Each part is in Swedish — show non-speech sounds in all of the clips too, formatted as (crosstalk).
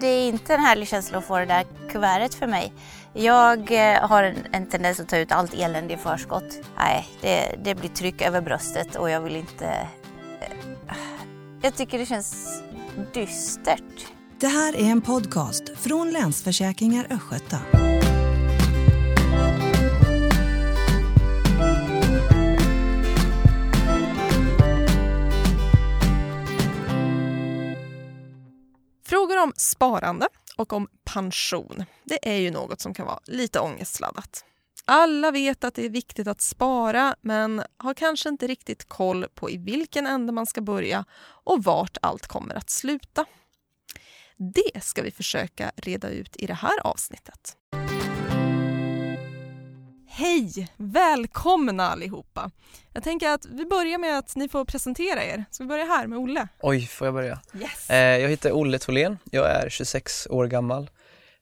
det är inte en härlig känsla att få det där kuvertet för mig. Jag eh, har en, en tendens att ta ut allt elände i förskott. Nej, det, det blir tryck över bröstet och jag vill inte... Eh, jag tycker det känns dystert. Det här är en podcast från Länsförsäkringar Östgöta. Om sparande och om pension, det är ju något som kan vara lite ångestladdat. Alla vet att det är viktigt att spara men har kanske inte riktigt koll på i vilken ände man ska börja och vart allt kommer att sluta. Det ska vi försöka reda ut i det här avsnittet. Hej! Välkomna allihopa! Jag tänker att vi börjar med att ni får presentera er. Ska vi börja här med Olle? Oj, får jag börja? Yes! Eh, jag heter Olle Tholén, jag är 26 år gammal,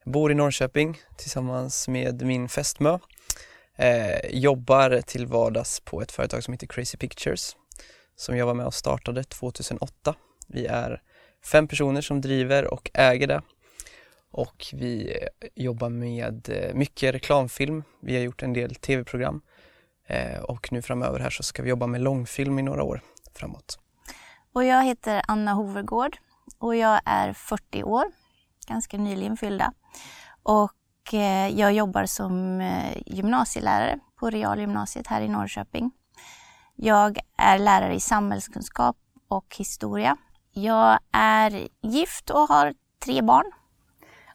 bor i Norrköping tillsammans med min fästmö. Eh, jobbar till vardags på ett företag som heter Crazy Pictures som jag var med och startade 2008. Vi är fem personer som driver och äger det och vi eh, jobbar med eh, mycket reklamfilm. Vi har gjort en del tv-program eh, och nu framöver här så ska vi jobba med långfilm i några år framåt. Och jag heter Anna Hovergård och jag är 40 år, ganska nyligen fyllda. Och jag jobbar som gymnasielärare på Realgymnasiet här i Norrköping. Jag är lärare i samhällskunskap och historia. Jag är gift och har tre barn.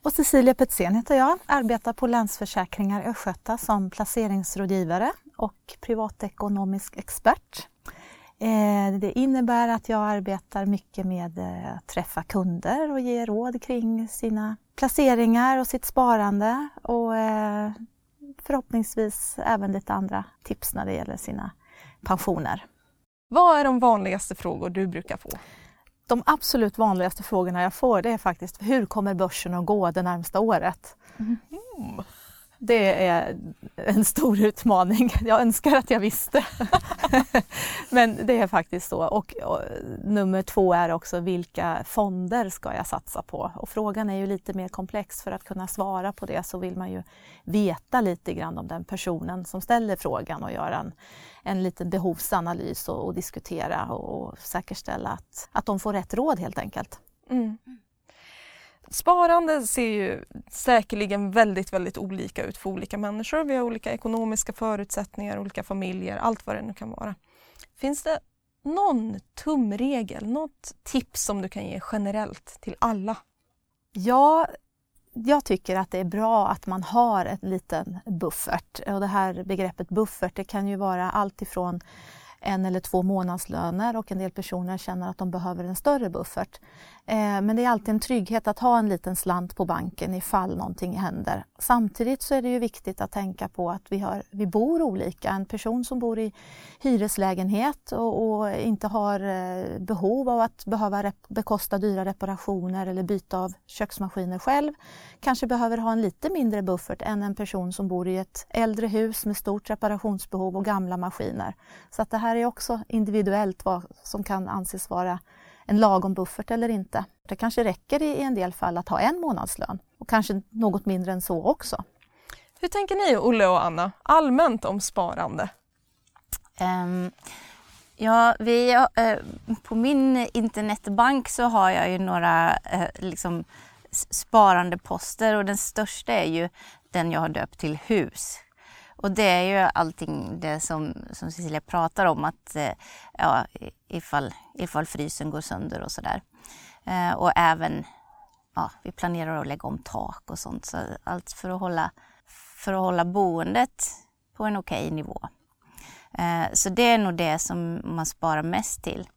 Och Cecilia Petzén heter jag, arbetar på Länsförsäkringar Östgöta som placeringsrådgivare och privatekonomisk expert. Eh, det innebär att jag arbetar mycket med att träffa kunder och ge råd kring sina placeringar och sitt sparande och eh, förhoppningsvis även lite andra tips när det gäller sina pensioner. Vad är de vanligaste frågor du brukar få? De absolut vanligaste frågorna jag får det är faktiskt hur kommer börsen att gå det närmsta året? Mm. Det är en stor utmaning. Jag önskar att jag visste. (laughs) Men det är faktiskt så. Och, och, nummer två är också vilka fonder ska jag satsa på? Och frågan är ju lite mer komplex. För att kunna svara på det så vill man ju veta lite grann om den personen som ställer frågan och göra en, en liten behovsanalys och, och diskutera och, och säkerställa att, att de får rätt råd helt enkelt. Mm. Sparande ser ju säkerligen väldigt, väldigt olika ut för olika människor. Vi har olika ekonomiska förutsättningar, olika familjer, allt vad det nu kan vara. Finns det någon tumregel, något tips som du kan ge generellt till alla? Ja, jag tycker att det är bra att man har en liten buffert. Och det här begreppet buffert det kan ju vara allt ifrån en eller två månadslöner och en del personer känner att de behöver en större buffert. Eh, men det är alltid en trygghet att ha en liten slant på banken ifall någonting händer. Samtidigt så är det ju viktigt att tänka på att vi, har, vi bor olika. En person som bor i hyreslägenhet och, och inte har eh, behov av att behöva rep- bekosta dyra reparationer eller byta av köksmaskiner själv kanske behöver ha en lite mindre buffert än en person som bor i ett äldre hus med stort reparationsbehov och gamla maskiner. Så att det här är också individuellt vad som kan anses vara en lagom buffert eller inte. Det kanske räcker i en del fall att ha en månadslön och kanske något mindre än så också. Hur tänker ni, Olle och Anna, allmänt om sparande? Ehm, ja, vi, eh, på min internetbank så har jag ju några eh, liksom, sparandeposter och den största är ju den jag har döpt till hus. Och det är ju allting det som, som Cecilia pratar om att eh, ja, ifall, ifall frysen går sönder och sådär. Eh, och även, ja, vi planerar att lägga om tak och sånt. Så allt för att hålla, för att hålla boendet på en okej nivå. Eh, Så det är nog det som man sparar mest till.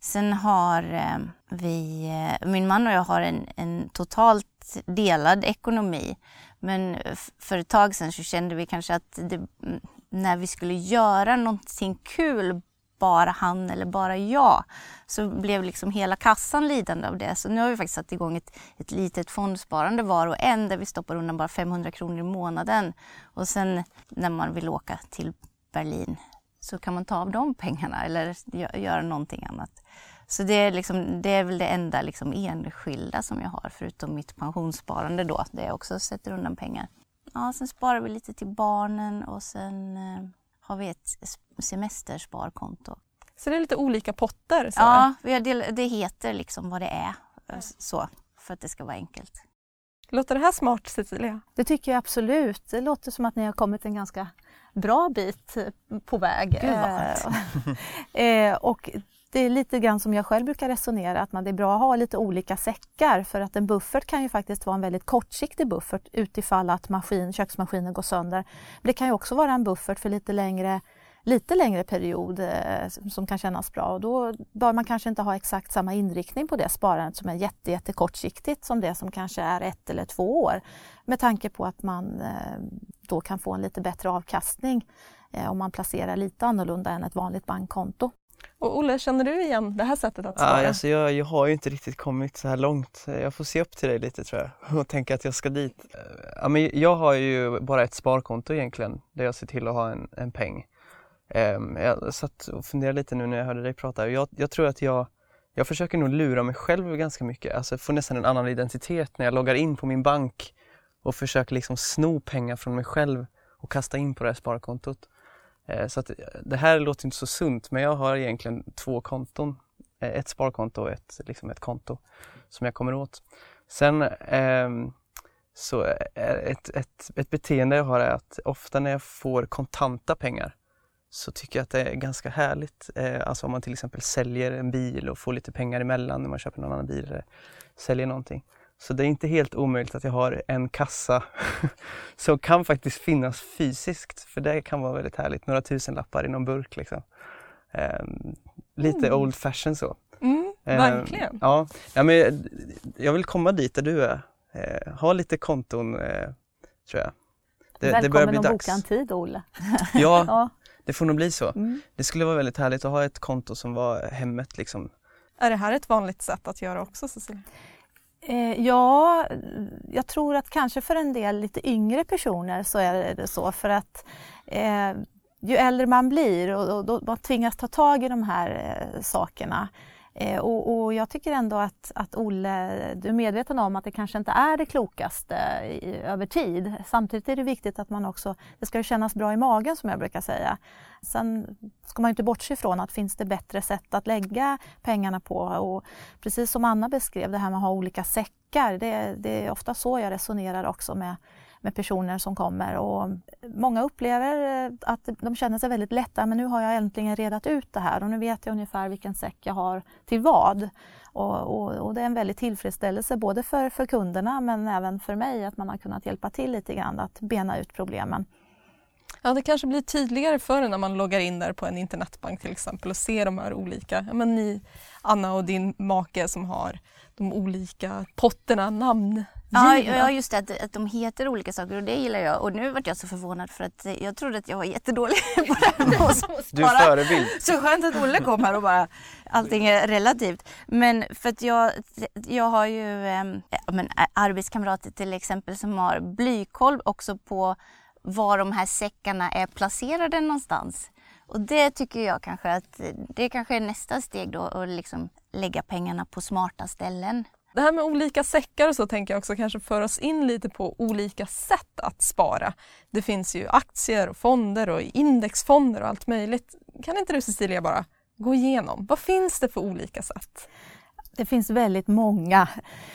Sen har eh, vi, eh, min man och jag har en, en totalt delad ekonomi. Men eh, för ett tag sedan så kände vi kanske att det, mm, när vi skulle göra någonting kul, bara han eller bara jag, så blev liksom hela kassan lidande av det. Så nu har vi faktiskt satt igång ett, ett litet fondsparande var och en där vi stoppar undan bara 500 kronor i månaden. Och sen när man vill åka till Berlin så kan man ta av de pengarna eller göra någonting annat. Så det är, liksom, det är väl det enda liksom enskilda som jag har förutom mitt pensionssparande då, där jag också sätter undan pengar. Ja, sen sparar vi lite till barnen och sen eh, har vi ett semestersparkonto. Så det är lite olika potter? Så. Ja, det heter liksom vad det är så, för att det ska vara enkelt. Låter det här smart Cecilia? Det tycker jag absolut. Det låter som att ni har kommit en ganska bra bit på väg. Gud vad (laughs) eh, och det är lite grann som jag själv brukar resonera, att man, det är bra att ha lite olika säckar för att en buffert kan ju faktiskt vara en väldigt kortsiktig buffert utifall att maskin, köksmaskinen går sönder. Men det kan ju också vara en buffert för lite längre lite längre period eh, som kan kännas bra och då bör man kanske inte ha exakt samma inriktning på det sparandet som är jätte, jätte kortsiktigt som det som kanske är ett eller två år med tanke på att man eh, då kan få en lite bättre avkastning eh, om man placerar lite annorlunda än ett vanligt bankkonto. Och Olle, känner du igen det här sättet att spara? Ja, alltså jag, jag har ju inte riktigt kommit så här långt. Jag får se upp till dig lite tror jag (laughs) och tänka att jag ska dit. Ja, men jag har ju bara ett sparkonto egentligen där jag ser till att ha en, en peng. Um, jag satt och funderade lite nu när jag hörde dig prata. Jag, jag tror att jag, jag försöker nog lura mig själv ganska mycket. Alltså får nästan en annan identitet när jag loggar in på min bank och försöker liksom sno pengar från mig själv och kasta in på det här sparkontot. Eh, så att eh, det här låter inte så sunt men jag har egentligen två konton. Eh, ett sparkonto och ett, liksom ett konto som jag kommer åt. Sen ehm, eh, så ett, ett, ett beteende jag har är att ofta när jag får kontanta pengar så tycker jag att det är ganska härligt. Eh, alltså om man till exempel säljer en bil och får lite pengar emellan när man köper en annan bil eller säljer någonting. Så det är inte helt omöjligt att jag har en kassa (laughs) som kan faktiskt finnas fysiskt för det kan vara väldigt härligt. Några tusenlappar i någon burk liksom. Eh, lite mm. old fashion så. Mm, verkligen. Eh, ja, ja, men jag vill komma dit där du är. Eh, ha lite konton eh, tror jag. Det, Välkommen det börjar bli att dags. boka en tid Olle. (laughs) ja, (laughs) ja, det får nog bli så. Mm. Det skulle vara väldigt härligt att ha ett konto som var hemmet liksom. Är det här ett vanligt sätt att göra också Cecilia? Eh, ja, jag tror att kanske för en del lite yngre personer så är det så. För att eh, ju äldre man blir och, och då man tvingas ta tag i de här eh, sakerna Eh, och, och, jag tycker ändå att, att Olle, du är medveten om att det kanske inte är det klokaste i, över tid. Samtidigt är det viktigt att man också, det ska ju kännas bra i magen som jag brukar säga. Sen ska man inte bortse ifrån att finns det bättre sätt att lägga pengarna på och precis som Anna beskrev det här med att ha olika säckar, det, det är ofta så jag resonerar också med med personer som kommer. Och många upplever eh, att de känner sig väldigt lätta, men nu har jag äntligen redat ut det här och nu vet jag ungefär vilken säck jag har till vad. Och, och, och det är en väldigt tillfredsställelse både för, för kunderna men även för mig att man har kunnat hjälpa till lite grann att bena ut problemen. Ja, det kanske blir tydligare för när man loggar in där på en internetbank till exempel och ser de här olika, ja, men ni Anna och din make som har de olika potterna, namn Ja, ja just det, att, att de heter olika saker och det gillar jag. Och nu vart jag så förvånad för att jag trodde att jag var jättedålig (laughs) på det här med att spara. (laughs) Du är förebild. Så skönt att Olle kom här och bara allting är relativt. Men för att jag, jag har ju men, arbetskamrater till exempel som har blykolv också på var de här säckarna är placerade någonstans. Och det tycker jag kanske att det kanske är nästa steg då att liksom lägga pengarna på smarta ställen. Det här med olika säckar och så tänker jag också kanske för oss in lite på olika sätt att spara. Det finns ju aktier och fonder och indexfonder och allt möjligt. Kan inte du Cecilia bara gå igenom, vad finns det för olika sätt? Det finns väldigt många.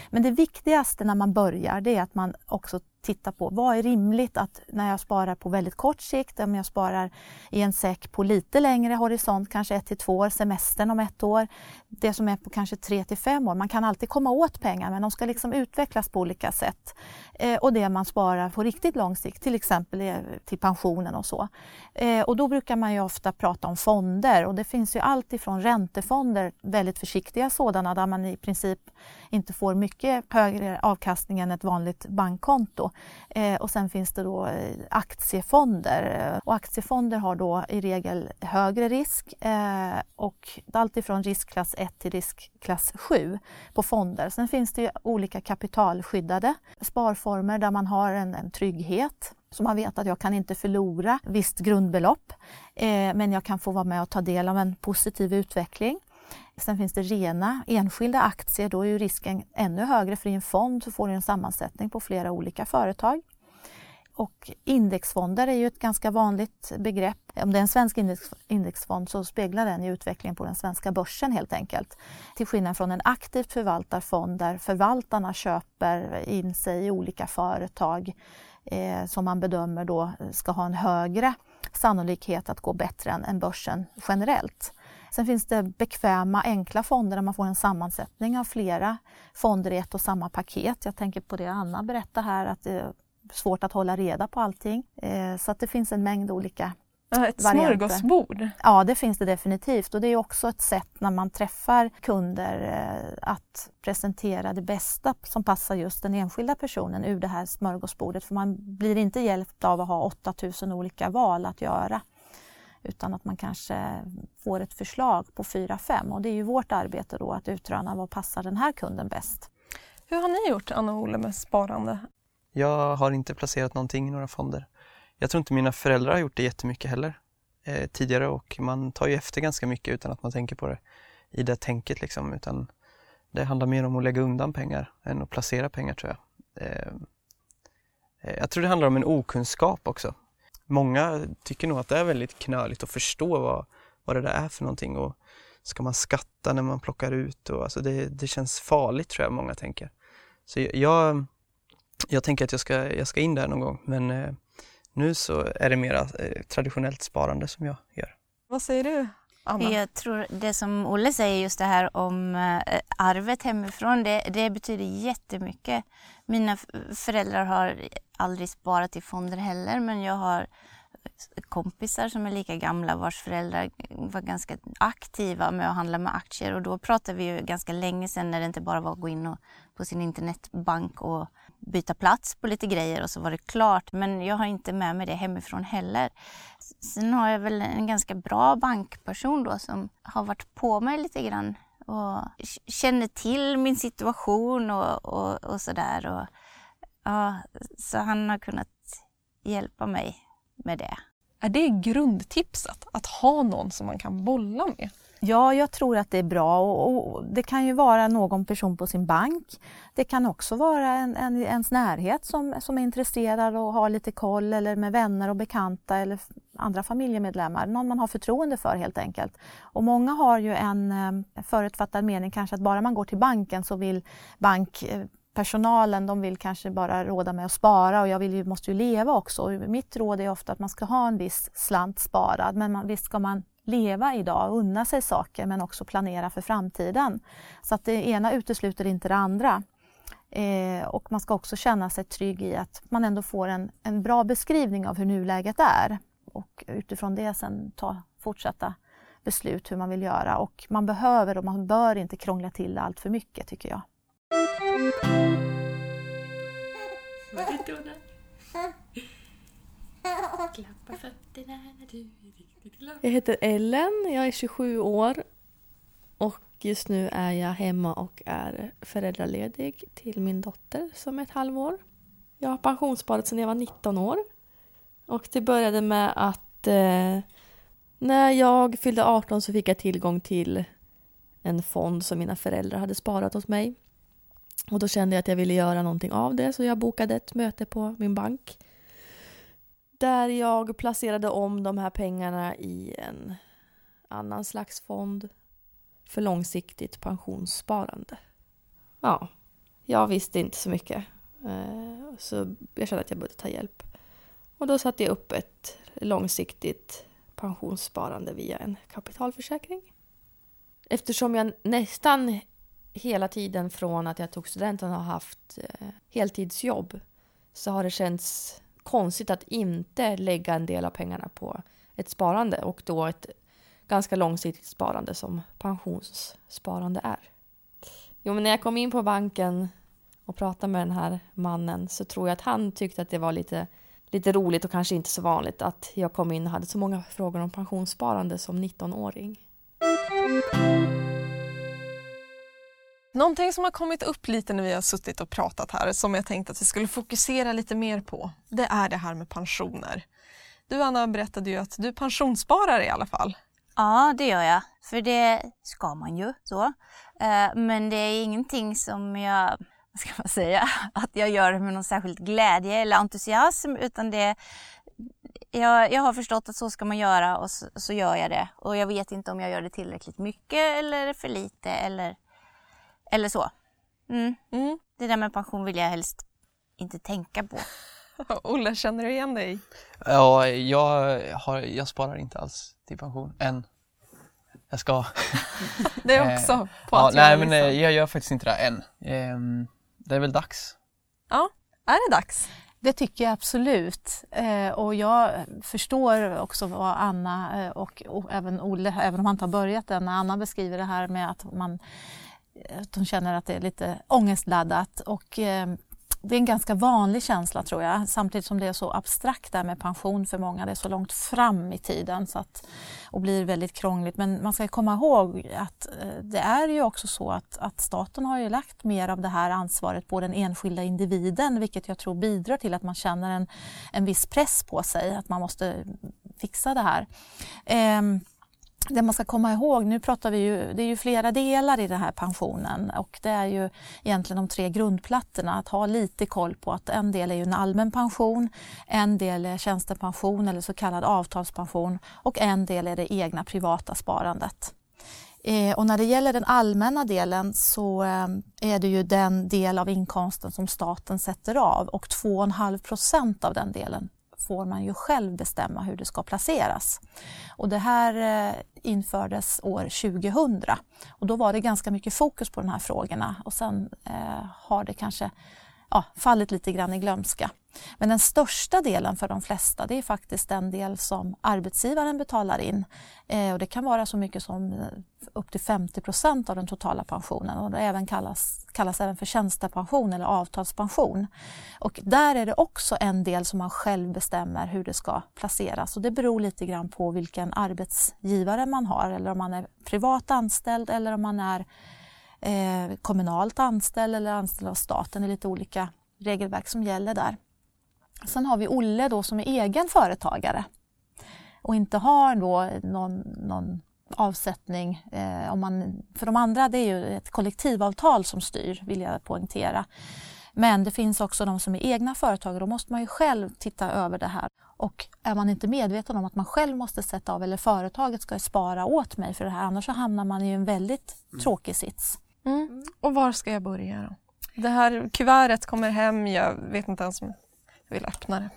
Men det viktigaste när man börjar det är att man också titta på vad är rimligt att när jag sparar på väldigt kort sikt, om jag sparar i en säck på lite längre horisont, kanske ett till två år, semestern om ett år, det som är på kanske tre till fem år. Man kan alltid komma åt pengar men de ska liksom utvecklas på olika sätt. Eh, och det man sparar på riktigt lång sikt, till exempel eh, till pensionen och så. Eh, och då brukar man ju ofta prata om fonder och det finns ju allt ifrån räntefonder, väldigt försiktiga sådana där man i princip inte får mycket högre avkastning än ett vanligt bankkonto. Eh, och sen finns det då eh, aktiefonder och aktiefonder har då i regel högre risk eh, och allt ifrån riskklass 1 till riskklass 7 på fonder. Sen finns det olika kapitalskyddade sparformer där man har en, en trygghet så man vet att jag kan inte förlora visst grundbelopp eh, men jag kan få vara med och ta del av en positiv utveckling. Sen finns det rena enskilda aktier, då är ju risken ännu högre för i en fond så får du en sammansättning på flera olika företag. Och indexfonder är ju ett ganska vanligt begrepp. Om det är en svensk index, indexfond så speglar den ju utvecklingen på den svenska börsen helt enkelt. Till skillnad från en aktivt förvaltarfond där förvaltarna köper in sig i olika företag eh, som man bedömer då ska ha en högre sannolikhet att gå bättre än, än börsen generellt. Sen finns det bekväma, enkla fonder där man får en sammansättning av flera fonder i ett och samma paket. Jag tänker på det Anna berättade här, att det är svårt att hålla reda på allting. Eh, så att det finns en mängd olika ett varianter. smörgåsbord. Ja, det finns det definitivt och det är också ett sätt när man träffar kunder eh, att presentera det bästa som passar just den enskilda personen ur det här smörgåsbordet. För man blir inte hjälpt av att ha 8000 olika val att göra utan att man kanske får ett förslag på fyra, fem och det är ju vårt arbete då att utröna vad passar den här kunden bäst. Hur har ni gjort, Anna och Olle, med sparande? Jag har inte placerat någonting i några fonder. Jag tror inte mina föräldrar har gjort det jättemycket heller eh, tidigare och man tar ju efter ganska mycket utan att man tänker på det i det tänket liksom utan det handlar mer om att lägga undan pengar än att placera pengar tror jag. Eh, eh jag tror det handlar om en okunskap också. Många tycker nog att det är väldigt knöligt att förstå vad, vad det där är för någonting och ska man skatta när man plockar ut och alltså det, det känns farligt tror jag många tänker. Så jag, jag tänker att jag ska, jag ska in där någon gång men eh, nu så är det mera eh, traditionellt sparande som jag gör. Vad säger du Anna? Jag tror det som Olle säger just det här om eh, arvet hemifrån, det, det betyder jättemycket. Mina föräldrar har aldrig sparat i fonder heller men jag har kompisar som är lika gamla vars föräldrar var ganska aktiva med att handla med aktier och då pratar vi ju ganska länge sedan när det inte bara var att gå in och, på sin internetbank och byta plats på lite grejer och så var det klart. Men jag har inte med mig det hemifrån heller. Sen har jag väl en ganska bra bankperson då som har varit på mig lite grann och känner till min situation och, och, och sådär. Ja, så han har kunnat hjälpa mig med det. Är det grundtipset? Att ha någon som man kan bolla med? Ja, jag tror att det är bra och, och, det kan ju vara någon person på sin bank. Det kan också vara en, en, ens närhet som, som är intresserad och har lite koll eller med vänner och bekanta eller andra familjemedlemmar. Någon man har förtroende för helt enkelt. Och många har ju en eh, förutfattad mening kanske att bara man går till banken så vill bank eh, personalen de vill kanske bara råda med att spara och jag vill ju, måste ju leva också. Och mitt råd är ofta att man ska ha en viss slant sparad men man, visst ska man leva idag, unna sig saker men också planera för framtiden. Så att det ena utesluter inte det andra. Eh, och man ska också känna sig trygg i att man ändå får en, en bra beskrivning av hur nuläget är och utifrån det sen ta fortsatta beslut hur man vill göra. Och man behöver och man bör inte krångla till det allt för mycket tycker jag. Klappa fötterna när du är riktigt glad. Jag heter Ellen, jag är 27 år och just nu är jag hemma och är föräldraledig till min dotter som är ett halvår. Jag har pensionssparat sedan jag var 19 år och det började med att eh, när jag fyllde 18 så fick jag tillgång till en fond som mina föräldrar hade sparat åt mig. Och då kände jag att jag ville göra någonting av det så jag bokade ett möte på min bank där jag placerade om de här pengarna i en annan slags fond för långsiktigt pensionssparande. Ja, jag visste inte så mycket. Eh, så jag kände att jag behövde ta hjälp. Och då satte jag upp ett långsiktigt pensionssparande via en kapitalförsäkring. Eftersom jag nästan hela tiden från att jag tog studenten har haft eh, heltidsjobb så har det känts konstigt att inte lägga en del av pengarna på ett sparande och då ett ganska långsiktigt sparande som pensionssparande är. Jo, men när jag kom in på banken och pratade med den här mannen så tror jag att han tyckte att det var lite, lite roligt och kanske inte så vanligt att jag kom in och hade så många frågor om pensionssparande som 19-åring. Någonting som har kommit upp lite när vi har suttit och pratat här som jag tänkte att vi skulle fokusera lite mer på, det är det här med pensioner. Du Anna berättade ju att du pensionssparar i alla fall. Ja, det gör jag. För det ska man ju. så. Eh, men det är ingenting som jag, vad ska man säga, (laughs) att jag gör med någon särskild glädje eller entusiasm utan det jag, jag har förstått att så ska man göra och så, så, gör jag det. Och jag vet inte om jag gör det tillräckligt mycket eller för lite eller, eller så. Mm. Mm. Det där med pension vill jag helst inte tänka på. (laughs) Olle, känner du igen dig? Ja, jag, har, jag sparar inte alls till pension än. Jag ska. (laughs) det är också eh, på ja, att Nej, göra men liksom. jag gör faktiskt inte det än. Ehm, det är väl dags. Ja, är det dags? Det tycker jag absolut. Eh, och jag förstår också vad Anna och, och, även Olle, även om han inte har börjat än, när Anna beskriver det här med att man att hon känner att det är lite ångestladdat. Och, eh, det är en ganska vanlig känsla tror jag, samtidigt som det är så abstrakt där med pension för många. Det är så långt fram i tiden så att, och blir väldigt krångligt. Men man ska komma ihåg att eh, det är ju också så att, att staten har ju lagt mer av det här ansvaret på den enskilda individen vilket jag tror bidrar till att man känner en, en viss press på sig att man måste fixa det här. Ehm, det man ska komma ihåg, nu pratar vi ju, det är ju flera delar i den här pensionen och det är ju egentligen de tre grundplattorna. Att ha lite koll på att en del är ju en allmän pension, en del är tjänstepension eller så kallad avtalspension och en del är det egna privata sparandet. Eh, och när det gäller den allmänna delen så eh, är det ju den del av inkomsten som staten sätter av och 2,5 procent av den delen får man ju själv bestämma hur det ska placeras. Och det här eh, infördes år 2000 och då var det ganska mycket fokus på de här frågorna och sen eh, har det kanske ja, fallit lite grann i glömska. Men den största delen för de flesta det är faktiskt den del som arbetsgivaren betalar in. Eh, och det kan vara så mycket som eh, upp till 50 procent av den totala pensionen och det även kallas, kallas även för tjänstepension eller avtalspension. Och där är det också en del som man själv bestämmer hur det ska placeras och det beror lite grann på vilken arbetsgivare man har eller om man är privat anställd eller om man är eh, kommunalt anställd eller anställd av staten. Det är lite olika regelverk som gäller där. Sen har vi Olle då som är egen företagare och inte har då någon, någon avsättning. Eh, om man, för de andra det är ju ett kollektivavtal som styr, vill jag poängtera. Men det finns också de som är egna företagare. Då måste man ju själv titta över det här. Och är man inte medveten om att man själv måste sätta av eller företaget ska spara åt mig för det här annars så hamnar man i en väldigt mm. tråkig sits. Mm. Och var ska jag börja då? Det här kuvertet kommer hem, jag vet inte ens om jag vill öppna det.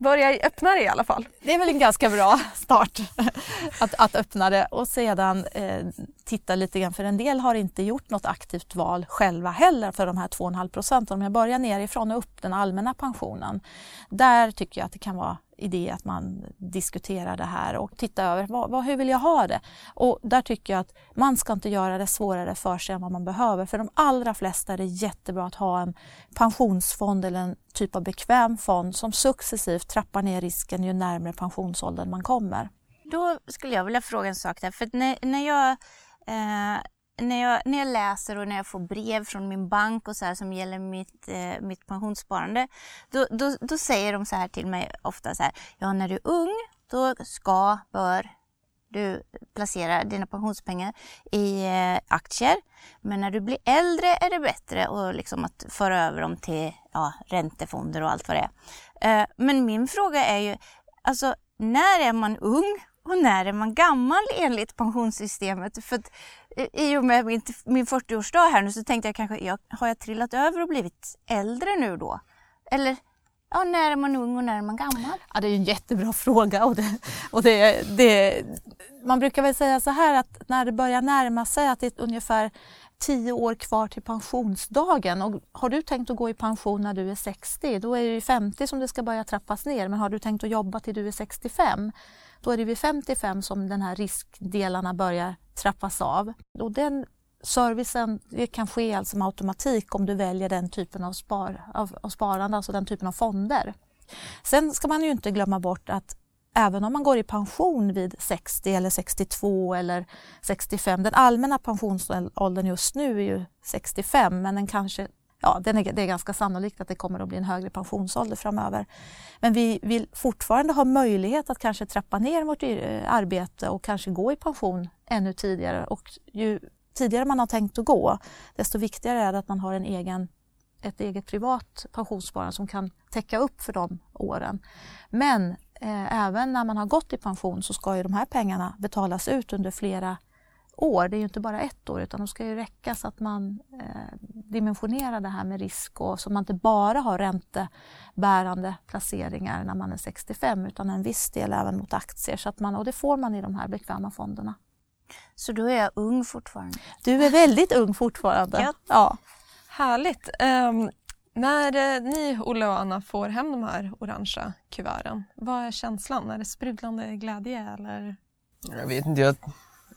Börja öppna det i alla fall. Det är väl en ganska bra start (laughs) att, att öppna det och sedan eh, titta lite grann för en del har inte gjort något aktivt val själva heller för de här 2,5 procenten. Om jag börjar nerifrån och upp den allmänna pensionen. Där tycker jag att det kan vara idé att man diskuterar det här och tittar över vad, vad, hur vill jag ha det? Och där tycker jag att man ska inte göra det svårare för sig än vad man behöver. För de allra flesta är det jättebra att ha en pensionsfond eller en typ av bekväm fond som successivt trappar ner risken ju närmare pensionsåldern man kommer. Då skulle jag vilja fråga en sak där. För när, när jag eh när jag, när jag läser och när jag får brev från min bank och så här som gäller mitt, eh, mitt pensionssparande, då, då, då, säger de så här till mig ofta så här, ja när du är ung då ska, bör du placera dina pensionspengar i eh, aktier. Men när du blir äldre är det bättre och liksom att föra över dem till ja, räntefonder och allt vad det är. Eh, men min fråga är ju, alltså när är man ung och när är man gammal enligt pensionssystemet? För att, eh, I och med min, min 40-årsdag här nu så tänkte jag kanske, jag, har jag trillat över och blivit äldre nu då? Eller ja, när är man ung och när är man gammal? Ja, det är en jättebra fråga. Och det, och det, det, man brukar väl säga så här att när det börjar närma sig att det är ungefär tio år kvar till pensionsdagen. Och har du tänkt att gå i pension när du är 60, då är det 50 som det ska börja trappas ner. Men har du tänkt att jobba till du är 65, då är det vid 55 som den här riskdelarna börjar trappas av. Och den servicen det kan ske alltså med automatik om du väljer den typen av, spar, av, av sparande, alltså den typen av fonder. Sen ska man ju inte glömma bort att även om man går i pension vid 60 eller 62 eller 65, den allmänna pensionsåldern just nu är ju 65 men den kanske ja, det är ganska sannolikt att det kommer att bli en högre pensionsålder framöver. Men vi vill fortfarande ha möjlighet att kanske trappa ner vårt eh, arbete och kanske gå i pension ännu tidigare. Och ju tidigare man har tänkt att gå, desto viktigare är det att man har en egen, ett eget privat pensionssparande som kan täcka upp för de åren. Men eh, även när man har gått i pension så ska ju de här pengarna betalas ut under flera år. Det är ju inte bara ett år utan de ska ju räcka så att man eh, dimensionerar det här med risk och så man inte bara har räntebärande placeringar när man är 65 utan en viss del även mot aktier. Så att man, och det får man i de här bekväma fonderna. Så då är jag ung fortfarande? Du är väldigt ung fortfarande. Ja. ja. Härligt. Um, när eh, ni, Olle och Anna, får hem de här orangea kuverten, vad är känslan? Är det sprudlande glädje eller? Jag vet inte, jag,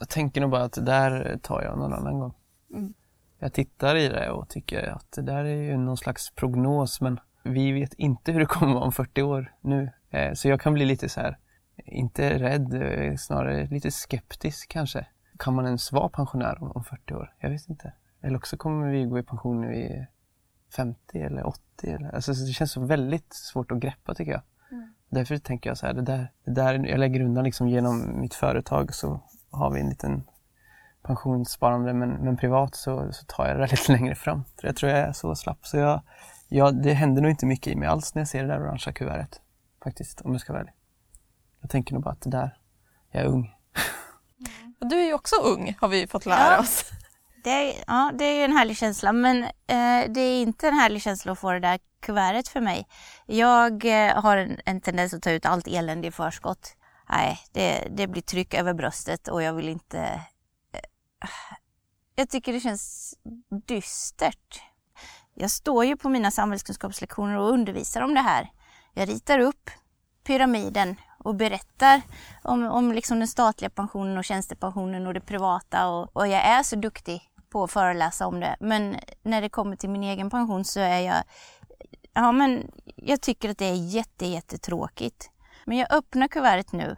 jag tänker nog bara att det där tar jag någon annan gång. Mm. Jag tittar i det och tycker att det där är ju någon slags prognos men vi vet inte hur det kommer vara om 40 år nu. Eh, så jag kan bli lite så här, inte rädd, eh, snarare lite skeptisk kanske. Kan man ens vara pensionär om 40 år? Jag vet inte. Eller också kommer vi gå i pension nu i 50 eller 80. Eller, alltså det känns så väldigt svårt att greppa tycker jag. Mm. Därför tänker jag så här, det där, det där jag lägger undan liksom genom mitt företag så har vi en liten pensionssparande men, men privat så, så tar jag det (laughs) lite längre fram. För jag tror jag är så slapp. Så jag, jag, det händer nog inte mycket i mig alls när jag ser det där orangea kuvertet. Faktiskt, om jag ska vara ärlig. Jag tänker nog bara att det där, jag är ung. Mm. Du är ju också ung har vi fått lära ja. oss. (laughs) Det är, ja, det är ju en härlig känsla men eh, det är inte en härlig känsla att få det där kuvertet för mig. Jag eh, har en, en, tendens att ta ut allt elände i förskott. Nej, det, det blir tryck över bröstet och jag vill inte... Eh, jag tycker det känns dystert. Jag står ju på mina samhällskunskapslektioner och undervisar om det här. Jag ritar upp pyramiden och berättar om, om liksom den statliga pensionen och tjänstepensionen och det privata och, och jag är så duktig på att föreläsa om det. Men när det kommer till min egen pension så är jag, ja men jag tycker att det är jätte, jättetråkigt. Men jag öppnar kuvertet nu.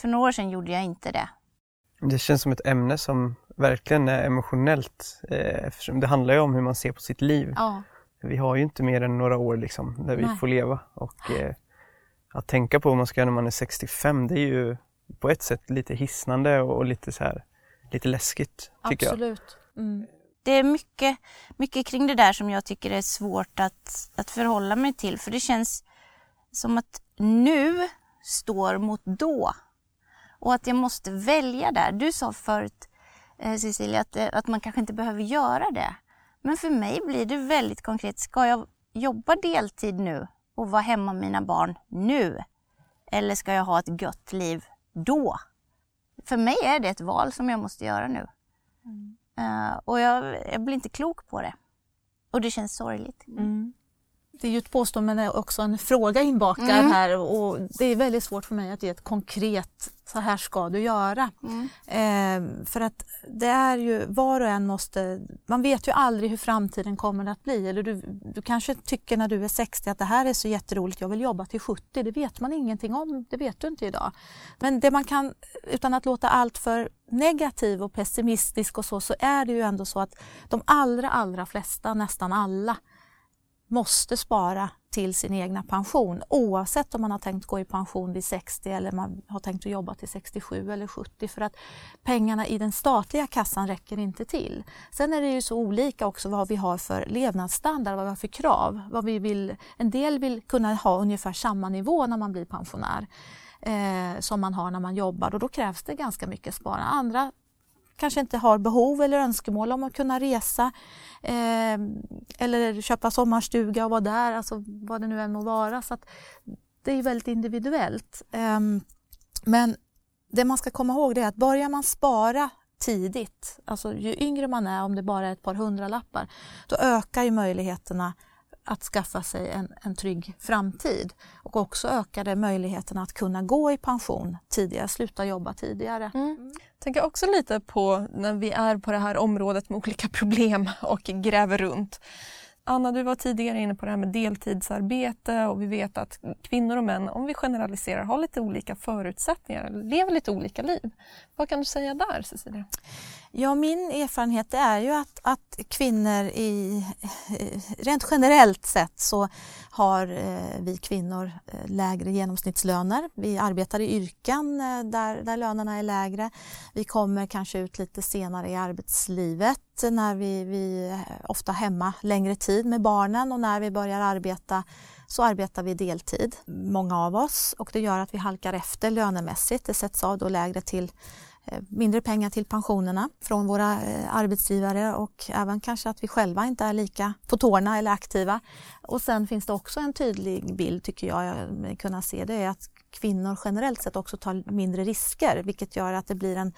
För några år sedan gjorde jag inte det. Det känns som ett ämne som verkligen är emotionellt eh, eftersom det handlar ju om hur man ser på sitt liv. Ja. Vi har ju inte mer än några år liksom där vi Nej. får leva och eh, att tänka på vad man ska göra när man är 65 det är ju på ett sätt lite hisnande och, lite så här lite läskigt tycker Absolut. jag. Mm. Det är mycket, mycket kring det där som jag tycker är svårt att, att förhålla mig till för det känns som att nu står mot då och att jag måste välja där. Du sa förut eh, Cecilia att, eh, att man kanske inte behöver göra det. Men för mig blir det väldigt konkret. Ska jag jobba deltid nu och vara hemma med mina barn nu? Eller ska jag ha ett gött liv då? För mig är det ett val som jag måste göra nu. Mm. Uh, och jag, jag, blir inte klok på det. Och det känns sorgligt. Mm. Det är ju ett påstående men också en fråga inbakad mm. här och det är väldigt svårt för mig att ge ett konkret så här ska du göra. Mm. Eh, för att det är ju, var och en måste, man vet ju aldrig hur framtiden kommer att bli. Eller du, du kanske tycker när du är 60 att det här är så jätteroligt, jag vill jobba till 70. Det vet man ingenting om, det vet du inte idag. Men det man kan, utan att låta allt för negativ och pessimistisk och så, så är det ju ändå så att de allra, allra flesta, nästan alla, måste spara till sin egna pension oavsett om man har tänkt gå i pension vid 60 eller man har tänkt att jobba till 67 eller 70 för att pengarna i den statliga kassan räcker inte till. Sen är det ju så olika också vad vi har för levnadsstandard, vad vi har för krav. Vad vi vill, en del vill kunna ha ungefär samma nivå när man blir pensionär eh, som man har när man jobbar och då krävs det ganska mycket sparande. Andra kanske inte har behov eller önskemål om att kunna resa eh, eller köpa sommarstuga och vara där, alltså vad det nu än må vara. Så det är väldigt individuellt. Eh, men det man ska komma ihåg är att börjar man spara tidigt, alltså ju yngre man är, om det bara är ett par hundralappar, då ökar ju möjligheterna att skaffa sig en, en trygg framtid och också ökade möjligheterna att kunna gå i pension tidigare, sluta jobba tidigare. Mm. Tänker också lite på när vi är på det här området med olika problem och gräver runt. Anna, du var tidigare inne på det här med deltidsarbete och vi vet att kvinnor och män, om vi generaliserar, har lite olika förutsättningar, lever lite olika liv. Vad kan du säga där, Cecilia? Ja, min erfarenhet är ju att, att kvinnor i, eh, rent generellt sett så har eh, vi kvinnor eh, lägre genomsnittslöner. Vi arbetar i yrken där, där lönerna är lägre. Vi kommer kanske ut lite senare i arbetslivet när vi, vi är ofta hemma längre tid med barnen och när vi börjar arbeta så arbetar vi deltid, många av oss, och det gör att vi halkar efter lönemässigt. Det sätts av då lägre till Eh, mindre pengar till pensionerna från våra eh, arbetsgivare och även kanske att vi själva inte är lika på tårna eller aktiva. Och sen finns det också en tydlig bild tycker jag kunna se det är att kvinnor generellt sett också tar mindre risker vilket gör att det blir en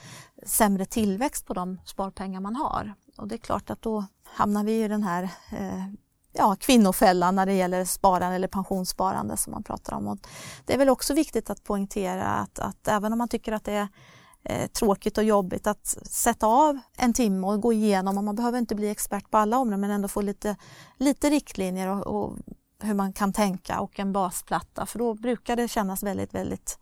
sämre tillväxt på de sparpengar man har. Och det är klart att då hamnar vi i den här eh, ja, kvinnofällan när det gäller sparande eller pensionssparande som man pratar om. Och det är väl också viktigt att poängtera att, att även om man tycker att det är eh, tråkigt och jobbigt att sätta av en timme och gå igenom. Och man behöver inte bli expert på alla områden men ändå få lite, lite riktlinjer och, och hur man kan tänka och en basplatta för då brukar det kännas väldigt, väldigt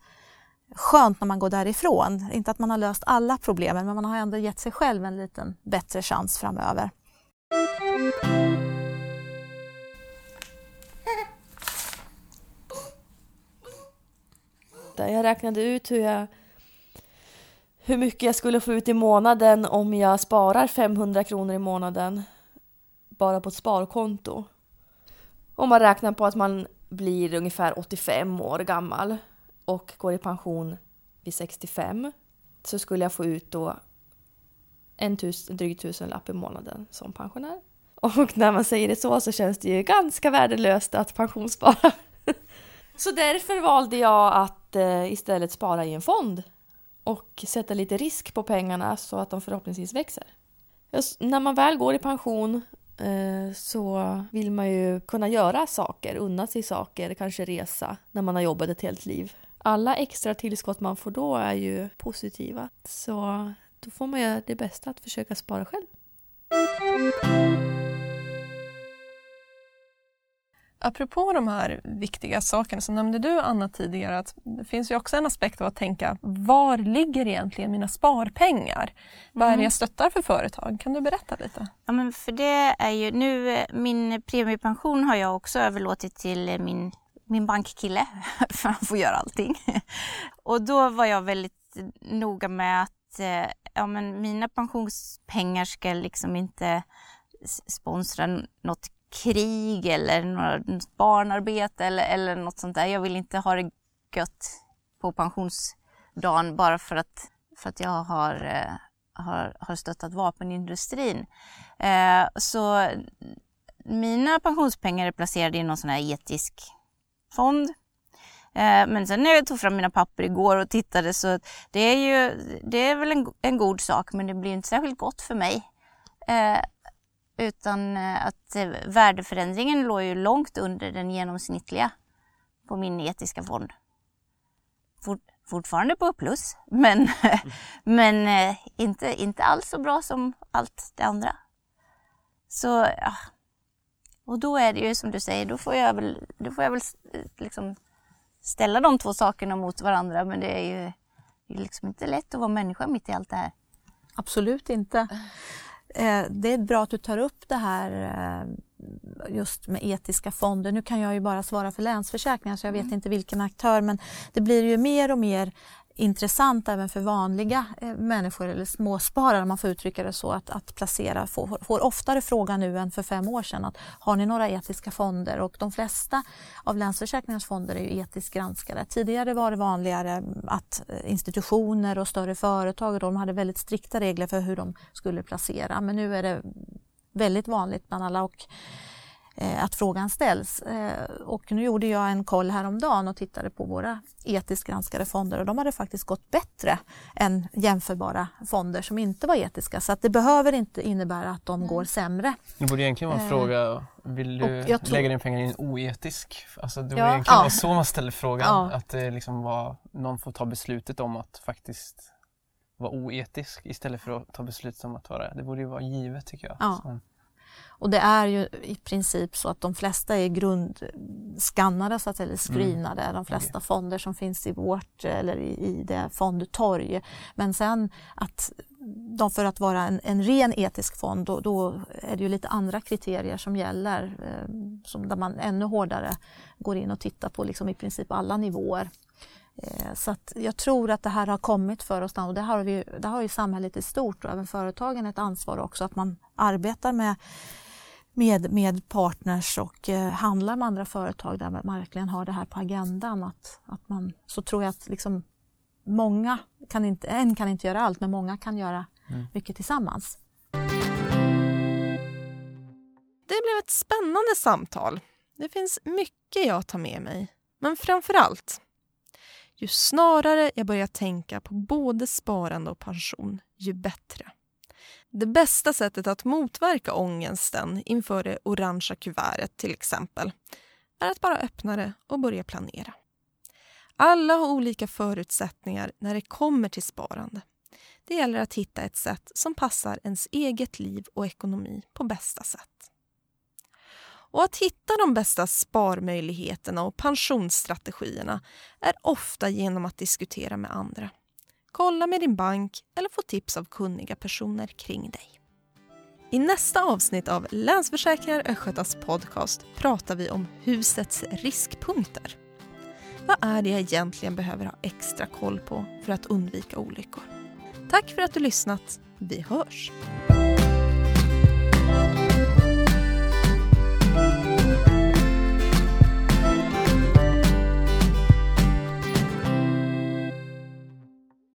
skönt när man går därifrån. Inte att man har löst alla problemen men man har ändå gett sig själv en liten bättre chans framöver. Jag räknade ut hur jag hur mycket jag skulle få ut i månaden om jag sparar 500 kronor i månaden bara på ett sparkonto. Om man räknar på att man blir ungefär 85 år gammal och går i pension vid 65 så skulle jag få ut då en tus, dryg tusenlapp i månaden som pensionär. Och när man säger det så så känns det ju ganska värdelöst att pensionsspara. (laughs) Så därför valde jag att eh, istället spara i en fond och sätta lite risk på pengarna så att de förhoppningsvis växer. När man väl går i pension eh, så vill man ju kunna göra saker, unna sig saker, kanske resa när man har jobbat ett helt liv. Alla extra tillskott man får då är ju positiva. Så då får man göra det bästa att försöka spara själv. Apropå de här viktiga sakerna så nämnde du Anna tidigare att det finns ju också en aspekt av att tänka var ligger egentligen mina sparpengar? Vad är det mm. jag stöttar för företag? Kan du berätta lite? Ja men för det är ju nu min premiepension har jag också överlåtit till min, min bankkille (laughs) för han får göra allting. (laughs) Och då var jag väldigt noga med att eh, ja, men mina pensionspengar ska liksom inte sponsra något krig eller något barnarbete eller, eller något sånt där. Jag vill inte ha det gött på pensionsdagen bara för att, för att jag har, eh, har, har stöttat vapenindustrin. Eh, så mina pensionspengar är placerade i någon sån här etisk fond. Eh, men sen när jag tog fram mina papper igår och tittade så det är ju det är väl en, en god sak men det blir inte särskilt gott för mig. Eh, utan eh, att eh, värdeförändringen låg ju långt under den genomsnittliga på min etiska fond. Fort, fortfarande på plus, men, (laughs) men eh, inte, inte alls så bra som allt det andra. Så, ja. Och då är det ju som du säger, då får jag väl, då får jag väl liksom ställa de två sakerna mot varandra, men det är ju det är liksom inte lätt att vara människa mitt i allt det här. Absolut inte. Eh, det är bra att du tar upp det här eh, just med etiska fonder. Nu kan jag ju bara svara för Länsförsäkringar så jag vet mm. inte vilken aktör men det blir ju mer och mer intressant även för vanliga eh, människor eller småsparare om man får uttrycka det så att, att placera. Får, får oftare frågan nu än för fem år sedan att har ni några etiska fonder? Och de flesta av Länsförsäkringars fonder är ju etiskt granskade. Tidigare var det vanligare att eh, institutioner och större företag de hade väldigt strikta regler för hur de skulle placera men nu är det väldigt vanligt bland alla och att frågan ställs. Eh, och nu gjorde jag en koll häromdagen och tittade på våra etiskt granskade fonder och de hade faktiskt gått bättre än jämförbara fonder som inte var etiska. Så att det behöver inte innebära att de går sämre. Det borde egentligen vara en eh, fråga, vill du tror... lägga din pengar i en oetisk? Alltså det borde ja, egentligen ja. vara så man ställer frågan, ja. att det liksom var, någon får ta beslutet om att faktiskt vara oetisk istället för att ta beslutet om att vara det. Det borde ju vara givet tycker jag. Ja. Och det är ju i princip så att de flesta är grundskannade, så att säga, eller screenade, mm. de flesta okay. fonder som finns i vårt eller i, i det fondtorg. Men sen att de för att vara en, en ren etisk fond, då, då, är det ju lite andra kriterier som gäller, eh, som där man ännu hårdare går in och tittar på liksom i princip alla nivåer. Eh, så att jag tror att det här har kommit för oss och det har, vi, det har ju samhället i stort och även företagen ett ansvar också att man arbetar med, med, med partners och eh, handlar med andra företag där man verkligen har det här på agendan. Att, att man, så tror jag att liksom många kan inte, en kan inte göra allt men många kan göra mm. mycket tillsammans. Det blev ett spännande samtal. Det finns mycket jag tar med mig. Men framför allt ju snarare jag börjar tänka på både sparande och pension, ju bättre. Det bästa sättet att motverka ångesten inför det orangea kuvertet till exempel är att bara öppna det och börja planera. Alla har olika förutsättningar när det kommer till sparande. Det gäller att hitta ett sätt som passar ens eget liv och ekonomi på bästa sätt. Och att hitta de bästa sparmöjligheterna och pensionsstrategierna är ofta genom att diskutera med andra. Kolla med din bank eller få tips av kunniga personer kring dig. I nästa avsnitt av Länsförsäkringar Östgötas podcast pratar vi om husets riskpunkter. Vad är det jag egentligen behöver ha extra koll på för att undvika olyckor? Tack för att du lyssnat. Vi hörs!